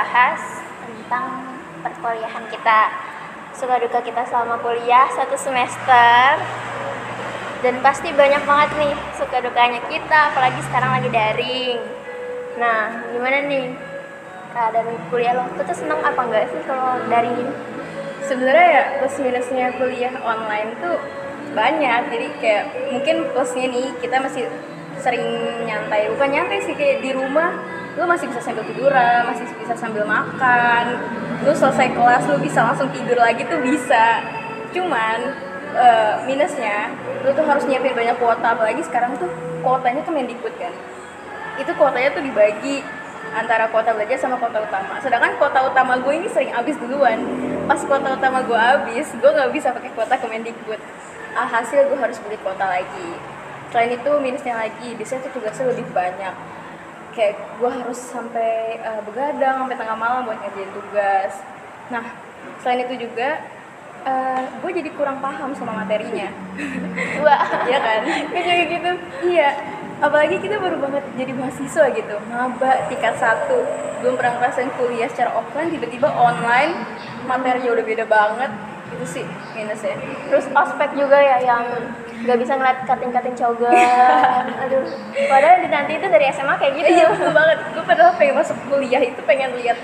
bahas tentang perkuliahan kita suka duka kita selama kuliah satu semester. Dan pasti banyak banget nih suka dukanya kita apalagi sekarang lagi daring. Nah gimana nih keadaan kuliah lo? Tuh seneng apa enggak sih kalau daring sebenarnya ya plus minusnya kuliah online tuh banyak. Jadi kayak mungkin plusnya nih kita masih sering nyantai. Bukan nyantai sih kayak di rumah lu masih bisa sambil tiduran masih bisa sambil makan. Lu selesai kelas lu bisa langsung tidur lagi tuh bisa. Cuman uh, minusnya lu tuh harus nyiapin banyak kuota. Apalagi sekarang tuh kuotanya tuh mendikbud kan. Itu kuotanya tuh dibagi antara kuota belajar sama kuota utama. Sedangkan kuota utama gue ini sering habis duluan. Pas kuota utama gue habis gue nggak bisa pakai kuota kemendikbud alhasil gue harus beli kuota lagi. Selain itu minusnya lagi. Biasanya tuh tugasnya lebih banyak kayak gue harus sampai uh, begadang sampai tengah malam buat ngerjain tugas. Nah selain itu juga uh, gue jadi kurang paham sama materinya. Wah ya kan? Kayak gitu. Iya. Apalagi kita baru banget jadi mahasiswa gitu. Maba tingkat satu. Belum pernah ngerasain kuliah secara offline tiba-tiba online materinya udah beda banget. Itu sih minusnya. Terus ospek juga ya yang nggak bisa ngeliat cutting-cutting cogan aduh. Padahal di nanti itu dari SMA kayak gitu. Iya betul banget. Gue padahal pengen masuk kuliah itu pengen lihat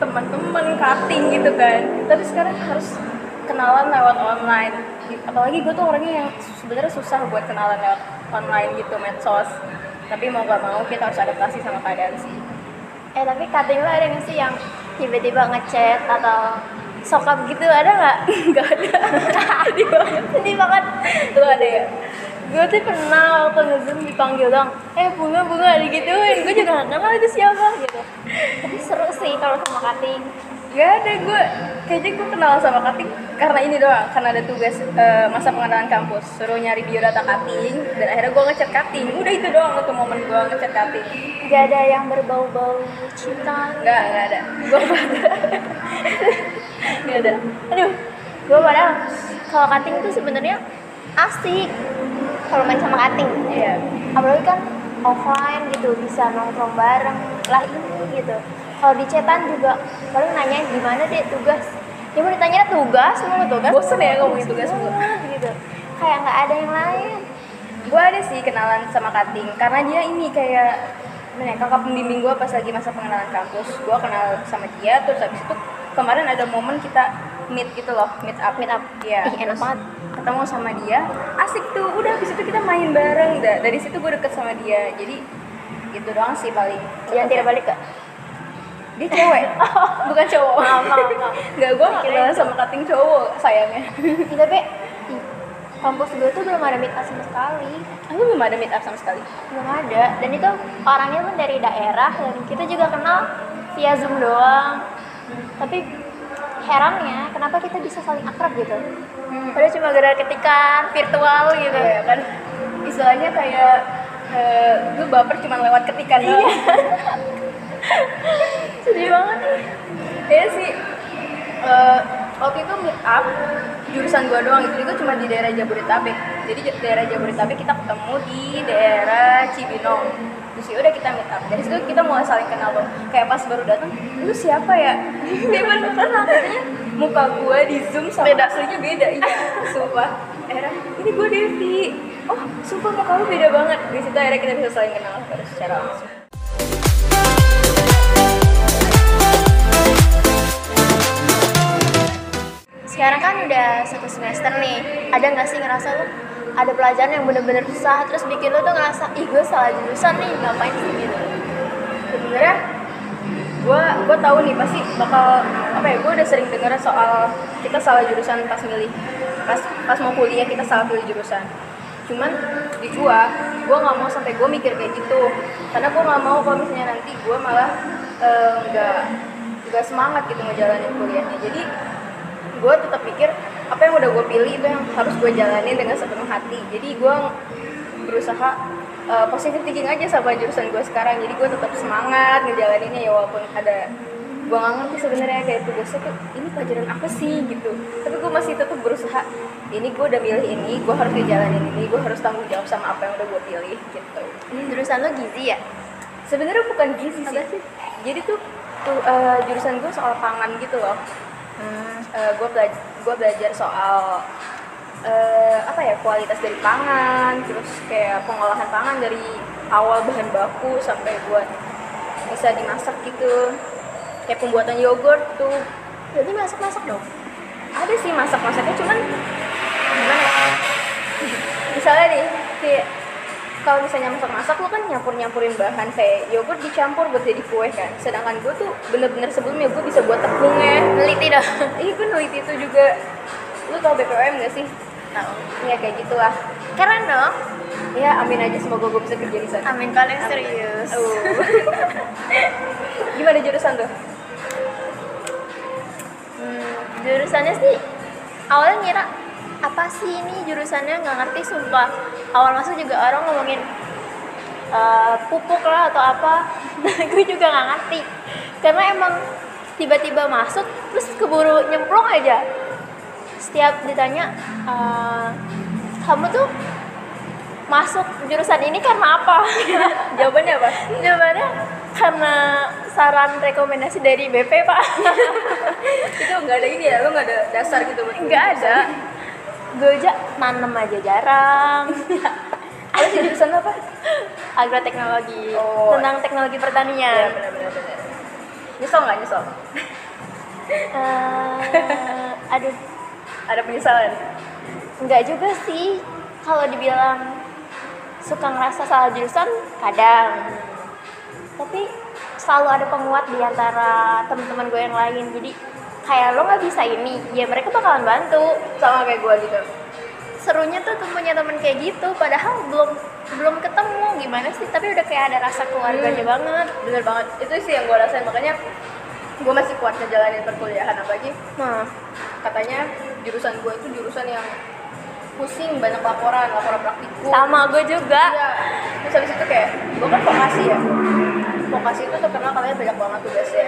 teman-teman cutting gitu kan. Tapi sekarang harus kenalan lewat online. Apalagi gue tuh orangnya yang sebenarnya susah buat kenalan lewat online gitu medsos. Tapi mau gak mau kita harus adaptasi sama keadaan sih. Eh tapi cutting lo ada nggak sih yang tiba-tiba ngechat atau sokap gitu ada nggak? Nggak ada. Sedih banget sedih banget. Lu ada ya? Gue tuh pernah waktu ngezoom dipanggil dong. Eh bunga bunga digituin. Gue juga nggak kenal itu siapa gitu. Tapi seru sih kalau sama cutting Gak ada gue kayaknya gue kenal sama cutting karena ini doang karena ada tugas uh, masa pengenalan kampus. Suruh nyari biodata cutting dan akhirnya gue ngechat cutting. Udah itu doang tuh momen gue ngechat cutting. Gak ada yang berbau-bau cinta? Gak gak ada. Gue gak ada. Aduh gue padahal kalau cutting tuh sebenarnya asik. Kalau main sama cutting. Iya. Apalagi kan offline gitu bisa nongkrong bareng. Lah ini gitu. Kalau di chatan juga paling nanya gimana deh tugas ya mau ditanya tugas mau tugas? Bosen ya ngomongin tugas mulu. gitu. Kayak nggak ada yang lain. Gue ada sih kenalan sama cutting karena dia ini kayak mana ya, kakak pembimbing gue pas lagi masa pengenalan kampus. Gue kenal sama dia terus habis itu kemarin ada momen kita meet gitu loh meet up. Meet up. Ya Ih, enak banget. ketemu sama dia. Asik tuh udah habis itu kita main bareng. Dah dari situ gue deket sama dia. Jadi gitu doang sih paling. Jangan tidak balik kak dia cewek. Bukan cowok. Maaf maaf, nggak gue nggak kenal sama cutting cowok sayangnya. Ih, tapi di kampus gue tuh belum ada meet up sama sekali. Aku belum ada meet up sama sekali? Belum ada. Dan itu orangnya pun dari daerah dan kita juga kenal via zoom doang. Tapi herannya kenapa kita bisa saling akrab gitu? Hmm. padahal cuma gara ketikan virtual gitu ya kan? Istilahnya kayak uh, lu baper cuma lewat ketikan doang sedih banget. Ya sih. Uh, waktu itu meet up jurusan gua doang. Itu juga cuma di daerah Jabodetabek. Jadi daerah Jabodetabek kita ketemu di daerah Cibinong. Terus ya udah kita meet up. Dari situ kita mulai saling kenal tuh kayak pas baru datang lu siapa ya? Dia bener kenal katanya muka gua di zoom sama Beda. aslinya beda. Iya sumpah. Era ini gua Devi. Oh sumpah muka lu beda banget. Di situ akhirnya kita bisa saling kenal secara langsung sekarang kan udah satu semester nih. Ada nggak sih ngerasa lu ada pelajaran yang bener-bener susah terus bikin lu tuh ngerasa ih gue salah jurusan nih ngapain sih gitu? Sebenarnya gue gue tahu nih pasti bakal apa ya gue udah sering denger soal kita salah jurusan pas milih pas pas mau kuliah kita salah pilih jurusan. Cuman di gue gue nggak mau sampai gue mikir kayak gitu. Karena gue nggak mau kalau misalnya nanti gue malah eh, nggak nggak semangat gitu ngejalanin kuliahnya. Jadi gue tetap pikir apa yang udah gue pilih itu yang harus gue jalanin dengan sepenuh hati. Jadi gue berusaha uh, positive thinking aja sama jurusan gue sekarang. Jadi gue tetap semangat ngejalaninnya ya walaupun ada gue nggak ngerti sebenarnya kayak tugasnya tuh ini pelajaran apa sih gitu. Tapi gue masih tetap berusaha ini gue udah milih ini gue harus ngejalanin ini gue harus tanggung jawab sama apa yang udah gue pilih gitu. Ini jurusan lo gizi ya? Sebenarnya bukan gizi Apa sih. jadi tuh tuh eh, jurusan gue soal pangan gitu loh Hmm. gue belajar gue belajar soal eh, apa ya kualitas dari pangan terus kayak pengolahan pangan dari awal bahan baku sampai buat bisa dimasak gitu kayak pembuatan yogurt tuh Berarti masak-masak dong? ada sih masak-masaknya cuman gimana ya misalnya nih kayak kalau misalnya masak-masak lo kan nyampur-nyampurin bahan kayak yogurt dicampur buat jadi kue kan sedangkan gue tuh bener-bener sebelumnya gue bisa buat tepungnya Meliti dong? iya gue neliti itu juga lu tau BPOM gak sih? Tahu. Iya kayak gitulah Keren dong? ya amin aja semoga gue bisa kerja di sana Amin kalian serius. Oh. gimana jurusan tuh? Hmm, jurusannya sih awalnya ngira apa sih ini jurusannya? Nggak ngerti sumpah. Awal masuk juga orang ngomongin eh, pupuk lah atau apa. Gue juga nggak ngerti. Karena emang tiba-tiba masuk terus keburu nyemplung aja. Setiap ditanya eh, kamu tuh masuk jurusan ini karena apa? Jawabannya apa? jawabannya karena saran rekomendasi dari BP pak. Itu nggak ada ini ya lu nggak ada dasar gitu nggak ada gue aja nanem aja jarang Lu sih jurusan apa? agroteknologi Oh. tentang teknologi Iya pertanian benar-benar benar. Nyesel nggak nyesel? Eh, aduh Ada penyesalan? nggak juga sih kalau dibilang suka ngerasa salah jurusan kadang tapi selalu ada penguat di antara teman-teman gue yang lain jadi kayak lo nggak bisa ini ya mereka bakalan bantu. Sama kayak gue gitu. serunya tuh punya temen kayak gitu padahal belum belum ketemu. Gimana sih? Tapi udah kayak ada rasa keluarganya Hmm. banget. Bener banget. Itu sih yang gue rasain. Makanya gue masih kuat ngejalanin perkuliahan apalagi. Nah. Katanya jurusan gue itu jurusan yang pusing banyak laporan laporan praktikum sama gue juga. Iya. terus habis itu kayak gue kan vokasi ya. Vokasi itu terkenal katanya banyak banget tugasnya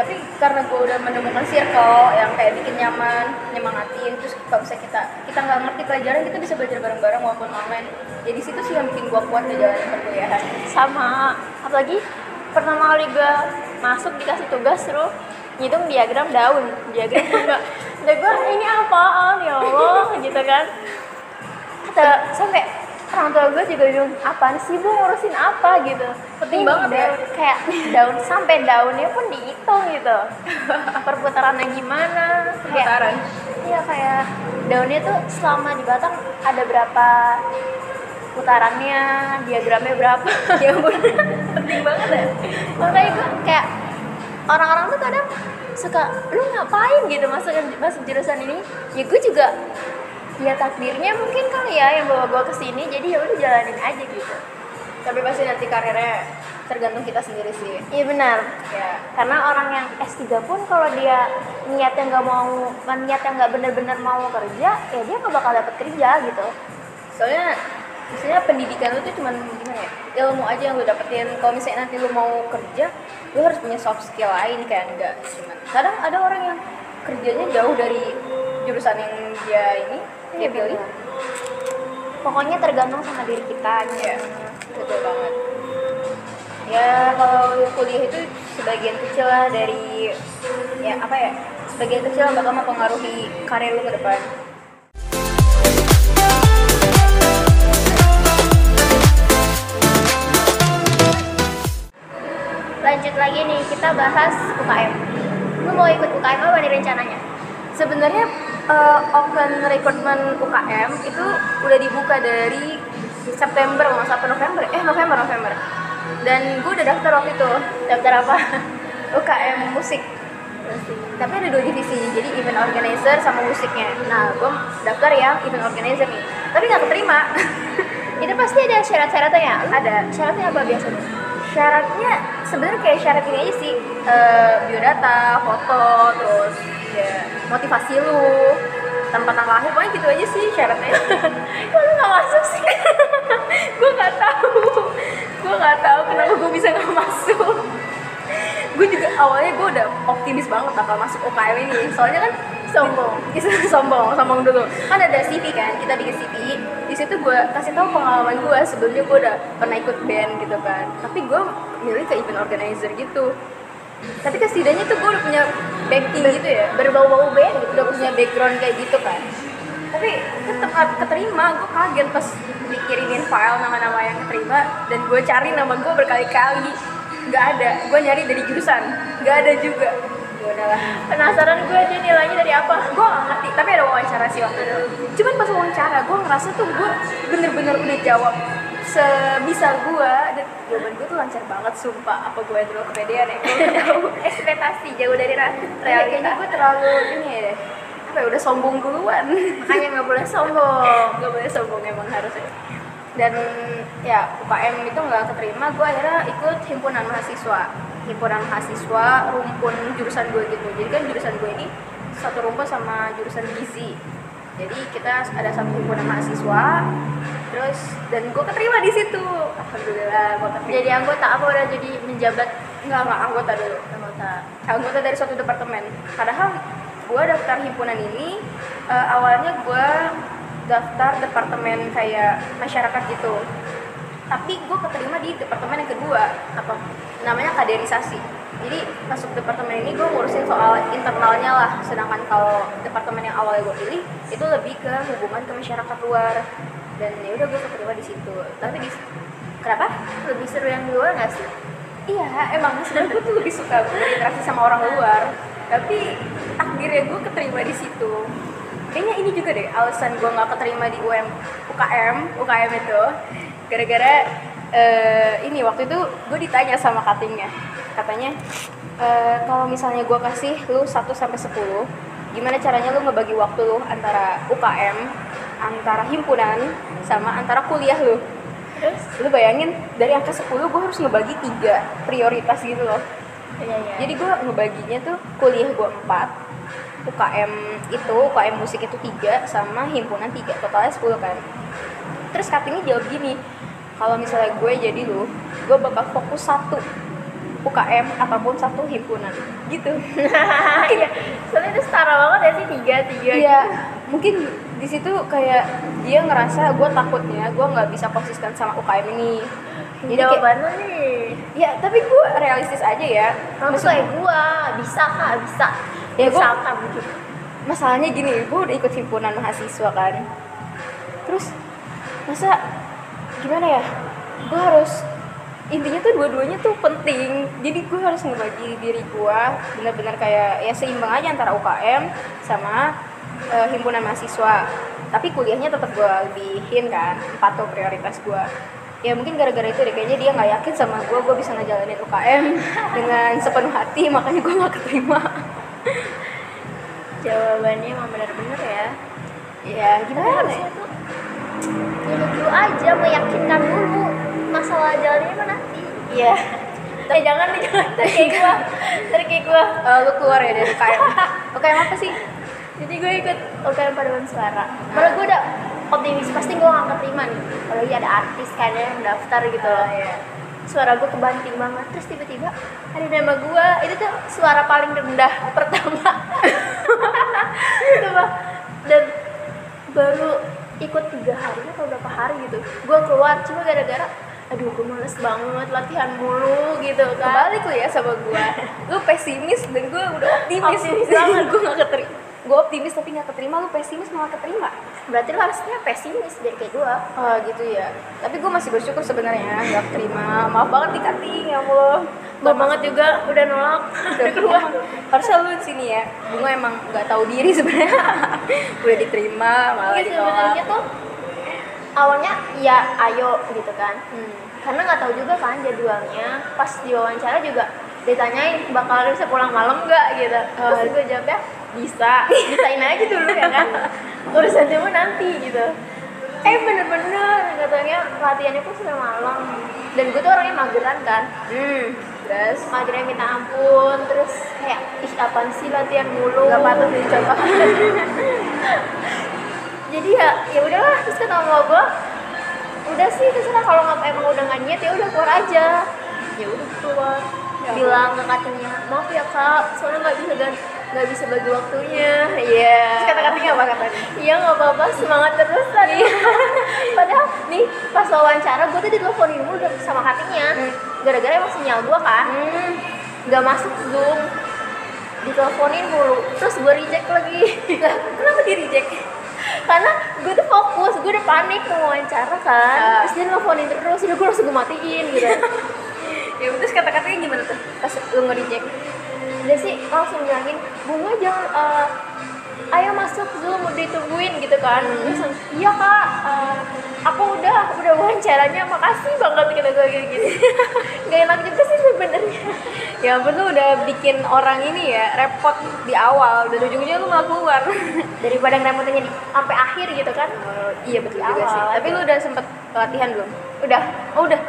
tapi karena gue udah menemukan circle yang kayak bikin nyaman nyemangatin terus kalau bisa kita kita nggak ngerti pelajaran kita bisa belajar bareng-bareng walaupun online. Jadi situ sih yang bikin gue kuat ngejalanin perkuliahan. Sama apalagi? Pertama kali gue masuk dikasih tugas suruh ngitung diagram daun. Diagram bunga dan gue ini apaan? Ya Allah gitu kan. Kata sampai orang tua gue juga bingung apaan sih bu ngurusin apa gitu Penting banget ya. daun, kayak daun sampai daunnya pun dihitung gitu perputarannya gimana kayak Putaran. Iya kayak daunnya tuh selama di batang ada berapa putarannya, diagramnya berapa. ya ampun penting banget ya Makanya gue kayak orang-orang tuh kadang suka lu ngapain gitu masuk masuk jurusan ini? Ya gue juga ya takdirnya mungkin kali ya yang bawa gue ke sini jadi ya udah jalanin aja gitu. tapi pasti nanti karirnya tergantung kita sendiri sih Iya benar. ya Karena orang yang S3 pun kalau dia niatnya nggak mau, niatnya nggak bener-bener mau kerja, ya dia nggak bakal dapet kerja gitu. soalnya misalnya pendidikan lu tuh cuman gimana ya ilmu aja yang lu dapetin kalau misalnya nanti lu mau kerja lu harus punya soft skill lain kayak enggak cuman kadang ada orang yang kerjanya jauh dari jurusan yang dia ini Iya, pilih benar. Pokoknya tergantung sama diri kita gitu. ya betul banget ya kalau kuliah itu sebagian kecil lah dari ya apa ya sebagian kecil bakal mempengaruhi karir lu ke depan Lanjut lagi nih, kita bahas UKM. Lu mau ikut UKM apa nih rencananya? Sebenarnya eh, open recruitment UKM itu udah dibuka dari September nggak sampai November? Eh November November. Dan gue udah daftar waktu itu. Daftar apa? UKM musik. Tapi ada dua divisi jadi event organizer sama musiknya. Nah gue daftar yang event organizer nih. Tapi nggak keterima. Itu pasti ada syarat-syaratnya. Ada. Syaratnya apa biasanya? Syaratnya sebenarnya kayak syarat ini aja sih. Eh, biodata foto terus ya motivasi lu tempat tanggal lahir pokoknya gitu aja sih syaratnya. Kok lu nggak masuk sih? gue nggak tahu. Gue nggak tahu kenapa gue bisa nggak masuk. Gue juga awalnya gue udah optimis banget bakal masuk UKM ini. Soalnya kan Sombong. Bisa sombong. Sombong dulu. Kan ada CV kan? Kita bikin CV di situ gue kasih tahu pengalaman gue sebelumnya gue udah pernah ikut band gitu kan. Tapi gue milih ke event organizer gitu. Tapi setidaknya tuh gue udah punya backing gitu ya. Berbau-bau band gitu. Udah punya background kayak gitu kan. Tapi tetap keterima. Gue kaget pas dikirimin file nama-nama yang keterima. Dan gue cari nama gue berkali-kali. Nggak ada. Gue nyari dari jurusan. Nggak ada juga ya udahlah penasaran gue aja nilainya dari apa? Gue gak ngerti tapi ada wawancara sih waktu itu. Cuman pas wawancara gue ngerasa tuh gue bener-bener udah jawab sebisa gue dan jawaban gue tuh lancar banget sumpah. Apa gue terlalu kepedean ya? Gue tahu. Ekspektasi jauh dari kayaknya realita. gue terlalu ini ya apa ya udah sombong duluan. Makanya nggak boleh sombong. Nggak boleh sombong emang harusnya. Dan ya UKM itu nggak keterima gue akhirnya ikut himpunan mahasiswa himpunan mahasiswa rumpun jurusan gue gitu. Jadi kan jurusan gue ini satu rumpun sama jurusan gizi. Jadi kita ada satu himpunan mahasiswa terus dan gue keterima di situ. Alhamdulillah gue keterima. Jadi anggota apa udah jadi menjabat? Nggak nggak anggota dulu. Anggota. Anggota dari suatu departemen. Padahal gue daftar himpunan ini eh, awalnya gue daftar departemen kayak masyarakat gitu. Tapi gue keterima di departemen yang kedua. Apa namanya kaderisasi. Jadi masuk departemen ini gue ngurusin soal internalnya lah. Sedangkan kalau departemen yang awalnya gue pilih itu lebih ke hubungan ke masyarakat luar. Dan ya udah gue keterima di situ. Tapi di kenapa? Lebih seru yang di luar nggak sih? Iya, emang sebenarnya gue tuh lebih suka berinteraksi sama orang luar. Tapi akhirnya gue keterima di situ. Kayaknya ini juga deh alasan gue nggak keterima di UM UKM UKM itu. Gara-gara eh, ini waktu itu gue ditanya sama cuttingnya. Katanya eh, kalau misalnya gue kasih lu 1 sampai 10 gimana caranya lu ngebagi waktu lu antara UKM antara himpunan sama antara kuliah lu? Terus? Lu bayangin dari angka 10 gue harus ngebagi tiga prioritas gitu loh. Iya iya. Jadi gue ngebaginya tuh kuliah gue 4 UKM itu UKM musik itu tiga sama himpunan tiga. Totalnya 10 kan. Terus cuttingnya jawab gini kalau misalnya gue jadi lu gue bakal fokus satu UKM ataupun satu himpunan. Gitu. Iya. Soalnya itu setara banget ya sih tiga tiga Iya, mungkin di situ kayak dia ngerasa gue takutnya gue nggak bisa konsisten sama UKM ini. jadi jawabannya nih ya tapi gue realistis aja ya. kamu Maksud- kayak gua bisa kak bisa. Ya, Misalkan gitu. masalahnya gini, gue udah ikut himpunan mahasiswa kan. Terus masa gimana ya? Gue harus intinya tuh dua-duanya tuh penting. Jadi gue harus ngebagi diri gue benar-benar kayak ya seimbang aja antara UKM sama eh, himpunan mahasiswa. Tapi kuliahnya tetap gue lebihin kan, empat tuh prioritas gue. Ya mungkin gara-gara itu deh kayaknya dia nggak yakin sama gue, gue bisa ngejalanin UKM dengan sepenuh hati, makanya gue nggak keterima. jawabannya emang benar-benar ya Ya kita gimana? harusnya tuh ini dulu aja meyakinkan dulu. Masalah jalannya mah nanti. Iya. eh jangan deh jangan kayak gua. kayak gua. Eh, lu keluar ya dari UKM. UKM apa sih? jadi gue ikut UKM paduan suara. Malah gue udah optimis. Pasti gue gak keterima nih. Apalagi ada artis kayaknya yang daftar gitu loh. Iya. suara gue kebanting banget. Terus tiba-tiba ada nama gue itu tuh suara paling rendah pertama. Sumpah. dan baru ikut tiga hari atau berapa hari gitu gue keluar cuma gara-gara aduh gue males banget latihan mulu gitu kan Kebalik lu ya sama gua. Lu pesimis dan gua udah optimis. Optimis banget. gua gak keterima. Gua optimis tapi gak keterima, lu pesimis malah keterima. Berarti lo harusnya pesimis deh kayak gue Oh gitu ya. Tapi gua masih bersyukur sebenarnya gak keterima. Maaf banget nih Kating, ya Allah. gue banget juga udah nolak Udah keluar. Harusnya lu di sini ya. Bunga emang gak tahu diri sebenarnya. udah diterima, malah ditolak. sebenarnya tuh awalnya ya ayo gitu kan Hmm. karena nggak tahu juga kan jadwalnya pas diwawancara juga ditanyain bakal bisa pulang malam nggak gitu terus Oh. gue jawabnya bisa bisain aja dulu ya kan. Urusan cuma nanti gitu. Eh bener-bener katanya latihannya pun sampai malam. Dan gue tuh orangnya mageran kan. Hmm. Terus magernya minta ampun terus kayak ih apaan sih latihan mulu? Gak patut dicontoh. jadi ya ya udahlah terus kata mama gue udah sih terserah kalau nggak emang udah nggak niat ya udah keluar aja. Ya udah keluar. Ya bilang ke katanya maaf ya kak soalnya nggak bisa gan nggak bisa bagi waktunya iya. Terus kata-katanya apa katanya? iya nggak apa-apa semangat terus tadi. Padahal nih pas wawancara gue tuh diteleponin mulu sama katanya Hmm. gara-gara emang sinyal gue kan Hmm. nggak masuk zoom. Diteleponin mulu. Terus gue reject lagi. Lah, kenapa di reject? Karena gue tuh fokus gue udah panik mau wawancara kan. Ah. terus dia nelfonin terus udah gue langsung gue matiin gitu. Ya terus kata-katanya gimana tuh? Pas lu nge-reject sih langsung bilangin bunga jangan eh, ayo masuk zoom udah ditungguin gitu kan. Terus langsung, iya kak eh, aku udah udah wawancaranya makasih banget gitu gue gitu gitu. Gak enak juga sih sebenarnya. Ya ampun lu udah bikin orang ini ya repot di awal dan ujung-ujungnya lu malah keluar. Daripada ngerepotin di sampai akhir gitu kan. Oh, iya betul Di juga sih. Awal tapi aja. lu udah sempet latihan belum? Udah. Oh udah.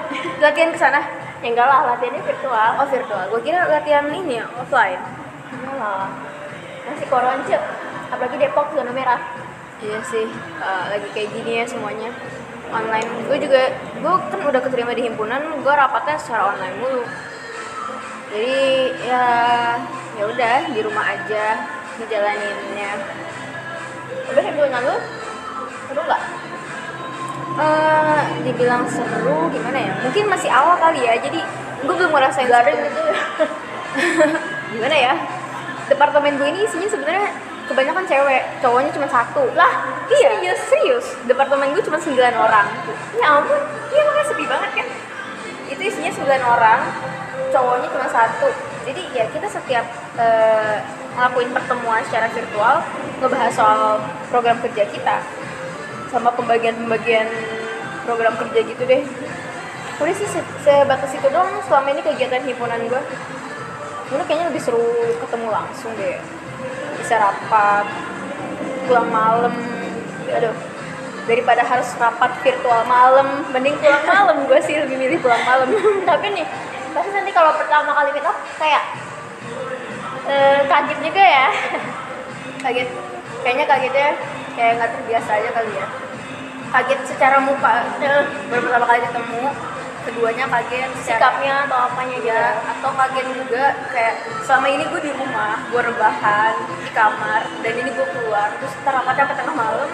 Latihan ke sana ya enggak lah latihannya virtual. Oh virtual. Gua kira latihan ini ya offline. Enggak lah. Masih koronce apalagi Depok zona merah. Iya sih, uh, lagi kayak gini ya semuanya. Online. Gue juga, gue kan udah keterima di himpunan, gue rapatnya secara online mulu. Jadi ya ya udah di rumah aja ngejalaninnya. udah himpunan lu seru nggak Eh, dibilang seru gimana ya? Mungkin masih awal kali ya, jadi gue belum ngerasain garing seru. gitu Gimana ya? Departemen gue ini isinya sebenarnya kebanyakan cewek, cowoknya cuma satu. lah Iya, serius, serius. Departemen gue cuma 9 orang. ya ampun Iya makanya sepi banget kan Itu isinya 9 orang Cowoknya cuma satu Jadi ya kita setiap eh, ngelakuin pertemuan secara virtual Ngebahas soal program kerja kita Sama pembagian-pembagian program kerja gitu deh. Udah sih se- sebatas itu doang selama ini kegiatan himpunan gue Dulu kayaknya lebih seru ketemu langsung deh. Bisa rapat Pulang malam. Aduh daripada harus rapat virtual malam. Mending pulang malam gue sih lebih milih pulang malam. Tapi nih pasti nanti kalau pertama kali meet kayak eh, kaget juga ya. Kaget. Kayaknya kagetnya kayak nggak terbiasa aja kali ya kaget secara muka. Eh, baru pertama kali ketemu keduanya kaget. Sikapnya atau apanya ya atau kaget juga kayak selama ini gue di rumah gue rebahan di kamar dan ini gue keluar. Terus rapatnya sampai tengah malam.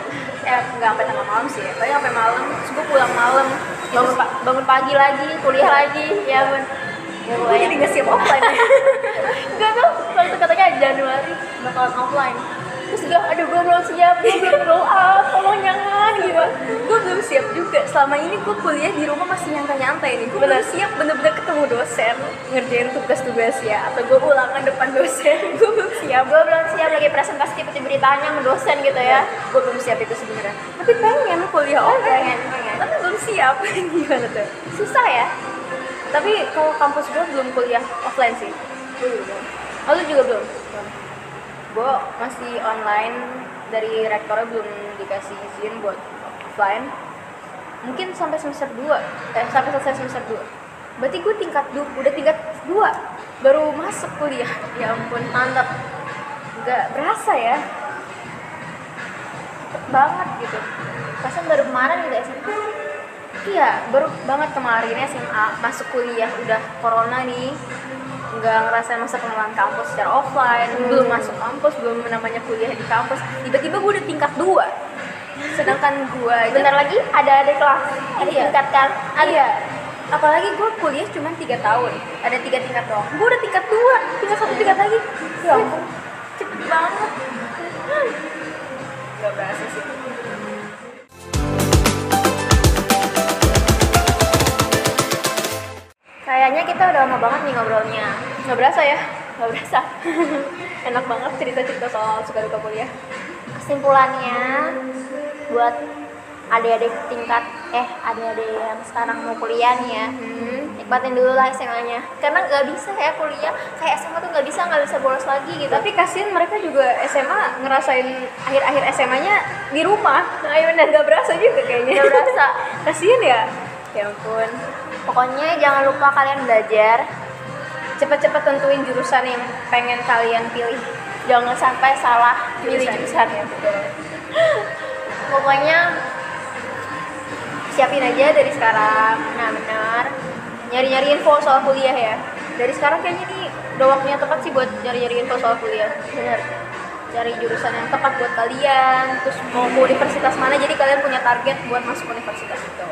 Eh nggak sampai tengah malam sih paling sampai malam. Terus gue pulang malam. Bangun, pa- bangun pagi lagi kuliah lagi. Ya bun ya gue mulai jadi nggak siap offline. Enggak tuh waktu katanya Januari bakalan offline gue aduh gue belum siap gue belum glow up tolong jangan gitu gue belum siap juga. Selama ini gue kuliah di rumah masih nyantai-nyantai nih. Gue belum siap bener-bener ketemu dosen ngerjain tugas-tugas ya atau gue ulangan depan dosen. Gue belum siap. Gue belum siap lagi presentasi tiba-tiba ditanya sama dosen gitu ya. Gue belum siap itu sebenarnya. Tapi pengen kuliah online pengen, pengen. tapi belum siap. Gimana tuh? Susah ya? Tapi kalau kampus gue belum kuliah offline sih. Oh lu juga belum gue masih online dari rektornya belum dikasih izin buat offline. Mungkin sampai semester 2 eh sampai selesai semester 2 berarti gue tingkat du udah tingkat 2 baru masuk kuliah. Ya ampun mantap. Nggak berasa ya. Cepet banget gitu. Pasan baru kemarin gitu SMA Iya, baru banget kemarin SMA masuk kuliah udah corona nih nggak ngerasain masa pengenalan kampus secara offline belum masuk kampus belum namanya kuliah di kampus. Tiba-tiba gue udah tingkat dua. Sedangkan gue aja bentar lagi ada ada kelas ada Iya. tingkat kan? Ada. Iya. Apalagi gue kuliah cuma tiga tahun. Ada tiga tingkat doang. Gue udah tingkat dua tinggal satu tingkat lagi. Ya cepet banget. Nggak berasa sih kayaknya kita udah lama banget nih ngobrolnya. Nggak berasa ya? Nggak berasa. Enak banget cerita-cerita soal suka duka kuliah. Kesimpulannya buat adik-adik tingkat eh adik-adik yang sekarang mau kuliah nih ya hmm. nikmatin dulu lah SMA-nya karena nggak bisa ya kuliah kayak SMA tuh nggak bisa nggak bisa bolos lagi gitu. Tapi kasihan mereka juga SMA ngerasain akhir-akhir SMA-nya di rumah. Nah, iya nggak berasa juga kayaknya. Nggak berasa. Kasihan ya? Ya ampun pokoknya jangan lupa kalian belajar. Cepet-cepet tentuin jurusan yang pengen kalian pilih. Jangan sampai salah pilih jurusan. ya betul pokoknya siapin aja dari sekarang. Nah benar. Nyari-nyari info soal kuliah ya. Dari sekarang kayaknya nih udah waktunya tepat sih buat nyari-nyari info soal kuliah. Benar. Cari jurusan yang tepat buat kalian terus mau ke universitas mana. Jadi kalian punya target buat masuk universitas itu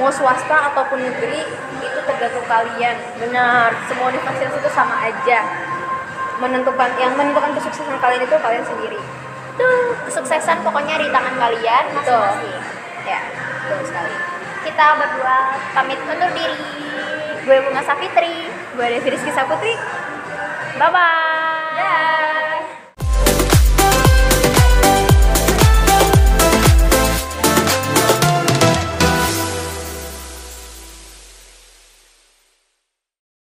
mau swasta ataupun negeri itu tergantung kalian. Benar. Semua universitas itu sama aja. Menentukan yang menentukan kesuksesan kalian itu kalian sendiri. Tuh kesuksesan pokoknya di tangan kalian masing-masing. Ya betul sekali. Kita berdua pamit undur diri. Gue Bunga Safitri. Gue Devi Rizky Saputri. Bye bye